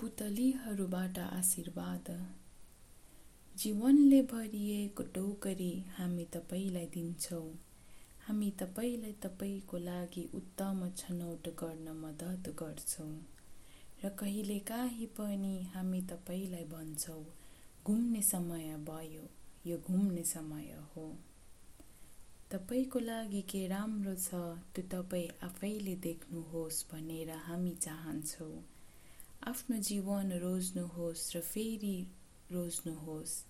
पुतलीहरूबाट आशीर्वाद। जीवनले भरिएको टोकरी हामी तपाईँलाई दिन्छौँ। हामी तपाईँलाई तपाईँको लागि उत्तम छनौट गर्न मद्दत गर्छौँ। र कहिलेकाहीँ पनि हामी तपाईँलाई भन्छौँ घुम्ने समय भयो यो घुम्ने समय हो। तपाईँको लागि के राम्रो छ त्यो तपाईँ आफैले देख्नुहोस् भनेर हामी चाहन्छौँ। आफ्नो जीवन रोज्नुहोस् र फेरि रोज्नुहोस्।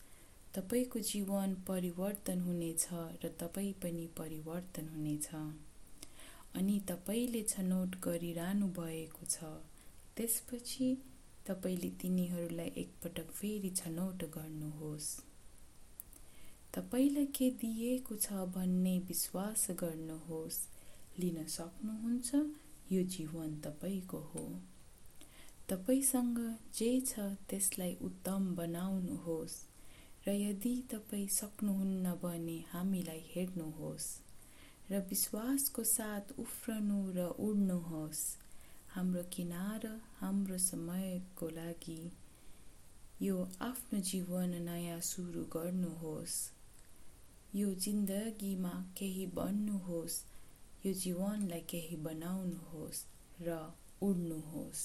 तपाईँको जीवन परिवर्तन हुनेछ र तपाईँ पनि परिवर्तन हुनेछ। अनि तपाईँले छनौट गरिरहनु भएको छ। त्यसपछि तपाईँले तिनीहरूलाई एकपटक फेरि छनौट गर्नुहोस्। तपाईँलाई के दिएको छ भन्ने विश्वास गर्नुहोस्। लिन सक्नुहुन्छ यो जीवन तपाईँको हो। तपाईँसँग जे छ त्यसलाई उत्तम बनाउनुहोस् र यदि तपाईँ सक्नुहुन्न भने हामीलाई हेर्नुहोस् र विश्वासको साथ उफ्रनु र उड्नुहोस्। हाम्रो किनार हाम्रो समयको लागि यो आफ्नो जीवन नयाँ सुरु गर्नुहोस्। यो जिन्दगीमा केही बन्नुहोस् यो जीवनलाई केही बनाउनुहोस् र उड्नुहोस्।